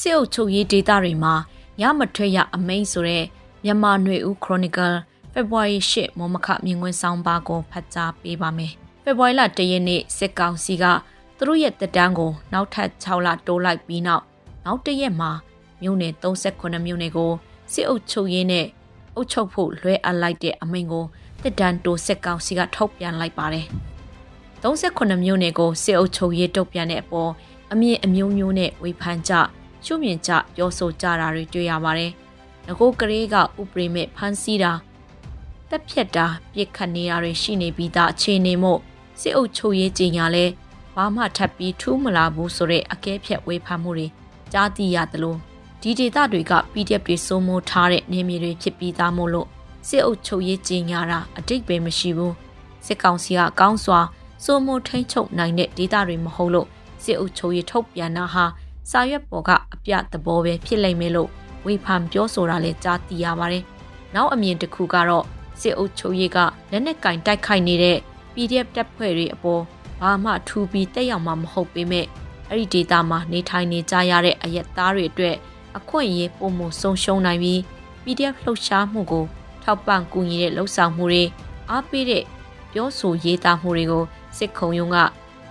စစ်အုပ်ချုပ်ရေးဒေသတွေမှာညမထွက်ရအမိန့်ဆိုတဲ့မြန်မာຫນွေဦး Chronicle ဖေဖော်ဝါရီ8မောမခမြင်ကွင်းဆောင်ပါကိုဖတ်ကြားပေးပါမယ်။ဖေဖော်ဝါရီလ1ရက်နေ့စစ်ကောင်စီကသူတို့ရဲ့တက်တန်းကိုနောက်ထပ်6လတိုးလိုက်ပြီးနောက်နောက်တရက်မှာမြို့နယ်38မြို့နယ်ကိုစစ်အုပ်ချုပ်ရေးနဲ့အုပ်ချုပ်ဖို့လွှဲအပ်လိုက်တဲ့အမိန့်ကိုတက်တန်းတိုးစစ်ကောင်စီကထုတ်ပြန်လိုက်ပါတယ်။38မြို့နယ်ကိုစစ်အုပ်ချုပ်ရေးတုတ်ပြန်တဲ့အပေါ်အမြင့်အမျိုးမျိုးနဲ့ဝေဖန်ကြ ရှုမြင်ကြပြောဆိုကြတာတွေတွေ့ရပါတယ်။ငကိုကလေးကဥပရိမဲ့ဖန်စီတာတက်ဖြတ်တာပြစ်ခတ်နေတာတွေရှိနေပြီးသားအခြေအနေမို့စစ်အုပ်ချုပ်ရေးကြီးညာလဲဘာမှထပ်ပြီးထူးမလာဘူးဆိုတဲ့အကဲဖြတ်ဝေဖန်မှုတွေကြားသိရသလိုဒီဒေသတွေက PDF တွေစိုးမိုးထားတဲ့နေမြေတွေဖြစ်ပြီးသားမို့လို့စစ်အုပ်ချုပ်ရေးကြီးညာတာအတိတ်ပဲမရှိဘူးစစ်ကောင်စီကကောင်းစွာစိုးမိုးထိန်ချုပ်နိုင်တဲ့ဒေသတွေမဟုတ်လို့စစ်အုပ်ချုပ်ရေးထုတ်ပြန်တာဟာ စာရွက်ပေါ်ကအပြသဘောပဲဖြစ်လိမ့်မယ်လို့ဝေဖန်ပြောဆိုတာလည်းကြားသိရပါတယ်။နောက်အမြင်တစ်ခုကတော့စစ်အုပ်ချုပ်ရေးကလက်နက်ကင်တိုက်ခိုက်နေတဲ့ PDF တပ်ဖွဲ့တွေအပေါ်ဘာမှထူပြီးတက်ရောက်မှာမဟုတ်ပေမဲ့အဲ့ဒီဒေတာမှာနေထိုင်နေကြရတဲ့အရက်သားတွေအတွက်အခွင့်အရေးပုံမှုဆုံးရှုံးနိုင်ပြီး PDF လှုပ်ရှားမှုကိုထောက်ပံ့ကူညီတဲ့လှုပ်ဆောင်မှုတွေအားပေးတဲ့ပြောဆိုရေးသားမှုတွေကိုစစ်ခုံရုံးက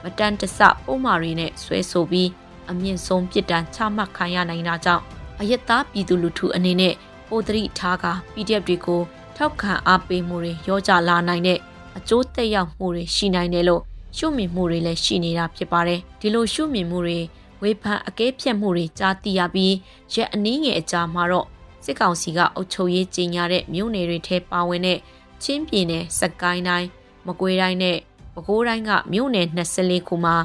မတန်တဆပုံမှားတွေနဲ့ဆွဲဆိုပြီး အမြင့်ဆုံးပြစ်ဒဏ်ချမှတ်ခံရနိုင်တာကြောင့်အယက်သားပြည်သူလူထုအနေနဲ့ပိုတရိထားက PDF တွေကိုထောက်ခံအားပေးမှုတွေရောကြလာနိုင်တဲ့အကျိုးသက်ရောက်မှုတွေရှိနိုင်တယ်လို့ရှုမြင်မှုတွေလည်းရှိနေတာဖြစ်ပါတယ်ဒီလိုရှုမြင်မှုတွေဝေဖန်အကဲဖြတ်မှုတွေကြားသိရပြီးရက်အနည်းငယ်အကြာမှာတော့စစ်ကောင်စီကအုပ်ချုပ်ရေးကြီးညာတဲ့မြို့နယ်တွေထဲပါဝင်တဲ့ချင်းပြည်နယ်စကိုင်းတိုင်းမကွေးတိုင်းနဲ့ပဲခူးတိုင်းကမြို့နယ်24ခုမှာ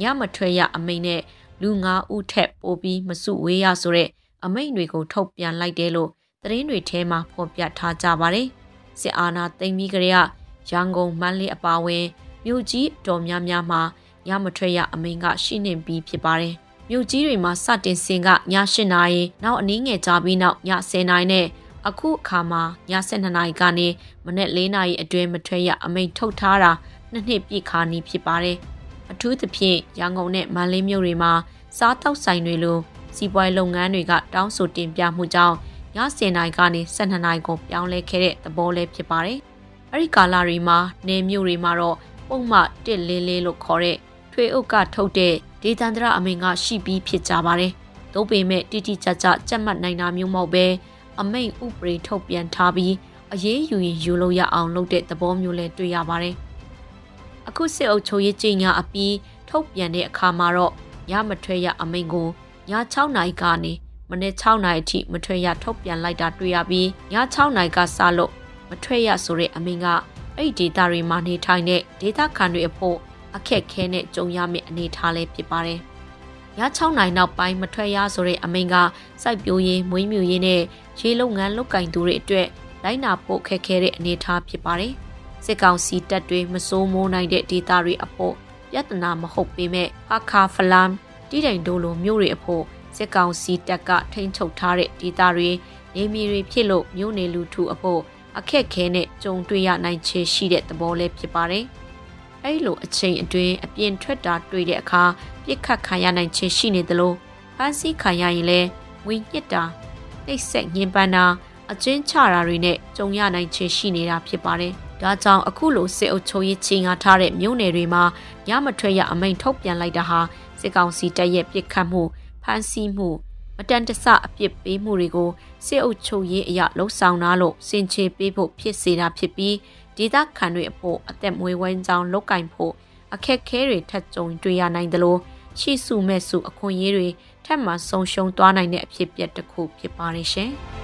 ညမထွက်ရအမိန့်နဲ့ လူ9ဦးထက်ပိုပြီးမစုဝေးရဆိုတဲ့အမိန့်တွေကိုထုတ်ပြန်လိုက်တယ်လို့သတင်းတွေထဲမှာဖော်ပြထားကြပါတယ်။စစ်အာဏာသိမ်းပြီးကြတဲ့ရန်ကုန်မန္တလေးအပါအဝင်မြို့ကြီးတော်များများမှာညမထွက်ရအမိန့်ကရှိနေပြီးဖြစ်ပါတယ်။မြို့ကြီးတွေမှာစတင်စင်ကည8နာရီနောက်အနည်းငယ်ကြာပြီးနောက်ည10နာရီနဲ့အခုအခါမှာည7နာရီကနေမနေ့4နာရီအတွင်းမထွက်ရအမိန့်ထုတ်ထားတာနှစ်နှစ်ပြည့်ခါနီးဖြစ်ပါတယ်။ အထူးသဖြင့်ရန်ကုန်နဲ့မန္တလေးမြို့တွေမှာစားတောက်ဆိုင်တွေလိုစီးပွားလုပ်ငန်းတွေကတောင်းဆိုတင်ပြမှုကြောင့်ည10နာရီကနေ12နာရီကိုပြောင်းလဲခဲ့တဲ့သဘောလေးဖြစ်ပါတယ်။အဲဒီကာလတွေမှာနေမြို့တွေမှာတော့ပုံမှတစ်လေးလေးလို့ခေါ်တဲ့ထွေအုပ်ကထုတ်တဲ့ဒေသန္တရအမိန့်ကရှိပြီးဖြစ်ကြပါတယ်။သို့ပေမဲ့တိတိကျကျကြက်မှတ်နိုင်တာမျိုးမဟုတ်ပဲအမိန့်ဥပဒေထုတ်ပြန်ထားပြီးအရေးယူရင်ယူလို့ရအောင်လုပ်တဲ့သဘောမျိုးလည်းတွေ့ရပါတယ်။ အခုစစ်အုပ်ချုပ်ရေးကြီးညာအပြီးထုတ်ပြန်တဲ့အခါမှာတော့ရမထွက်ရအမိန့်ကိုည6နာရီကနေမနေ့6နာရီအထိမထွက်ရထုတ်ပြန်လိုက်တာတွေ့ရပြီးည6နာရီကစလို့မထွက်ရဆိုတဲ့အမိန့်ကအဲ့ဒီဒေတာတွေမှာနေထိုင်တဲ့ဒေတာခံတွေအဖို့အခက်ခဲနဲ့ကြုံရမယ့်အနေအထားလေးဖြစ်ပါတယ်။ည6နိုင်နောက်ပိုင်းမထွက်ရဆိုတဲ့အမိန့်ကစိုက်ပျိုးရေးမွေးမြူရေးနဲ့ရေလုပ်ငန်းလုပ်ကင်သူတွေအတွက်လိုက်နာဖို့ခက်ခဲတဲ့အနေအထားဖြစ်ပါတယ်။ စစ်ကောင်စီတပ်တွေမစိုးမိုးနိုင်တဲ့ဒေတာတွေအဖို့ပြဿနာမဟုတ်ပေမဲ့အခါဖလမ်တိတိုင်ဒိုလိုမြို့တွေအဖို့စစ်ကောင်စီတပ်ကထိန်းချုပ်ထားတဲ့ဒေသတွေနေမီတွေဖြစ်လို့မြို့နယ်လူထုအဖို့အခက်ခဲနဲ့ကြုံတွေ့ရနိုင်ခြေရှိတဲ့သဘောလေးဖြစ်ပါတယ်။အဲဒီလိုအချိန်အတွင်းအပြင်ထွက်တာတွေ့တဲ့အခါပြစ်ခတ်ခံရနိုင်ခြေရှိနေသလိုဖမ်းဆီးခံရရင်လည်းငွေညစ်တာနှိပ်စက်ညှဉ်းပန်းတာအကျဉ်းချတာတွေနဲ့ကြုံရနိုင်ခြေရှိနေတာဖြစ်ပါတယ်။ ဒါကြောင့်အခုလိုစစ်အုပ်ချုပ်ရေးချင်းအားထားတဲ့မြို့နယ်တွေမှာညမထွက်ရအမိန့်ထုတ်ပြန်လိုက်တာဟာစစ်ကောင်စီတပ်ရဲ့ပြစ်ခတ်မှုဖမ်းဆီးမှုမတန်တဆအပြစ်ပေးမှုတွေကိုစစ်အုပ်ချုပ်ရေးအရလှုံ့ဆော်နာလို့စင်ချေပေးဖို့ဖြစ်စေတာဖြစ်ပြီးဒေသခံတွေအဖို့အသက်မွေးဝမ်းကြောင်းလုတ်ကင်ဖို့အခက်ခဲတွေထပ်ကြုံတွေ့ရနိုင်သလိုရှိစုမဲ့စုအခွင့်အရေးတွေထပ်မံဆုံးရှုံးသွားနိုင်တဲ့အဖြစ်အပျက်တစ်ခုဖြစ်ပါလိမ့်ရှင်။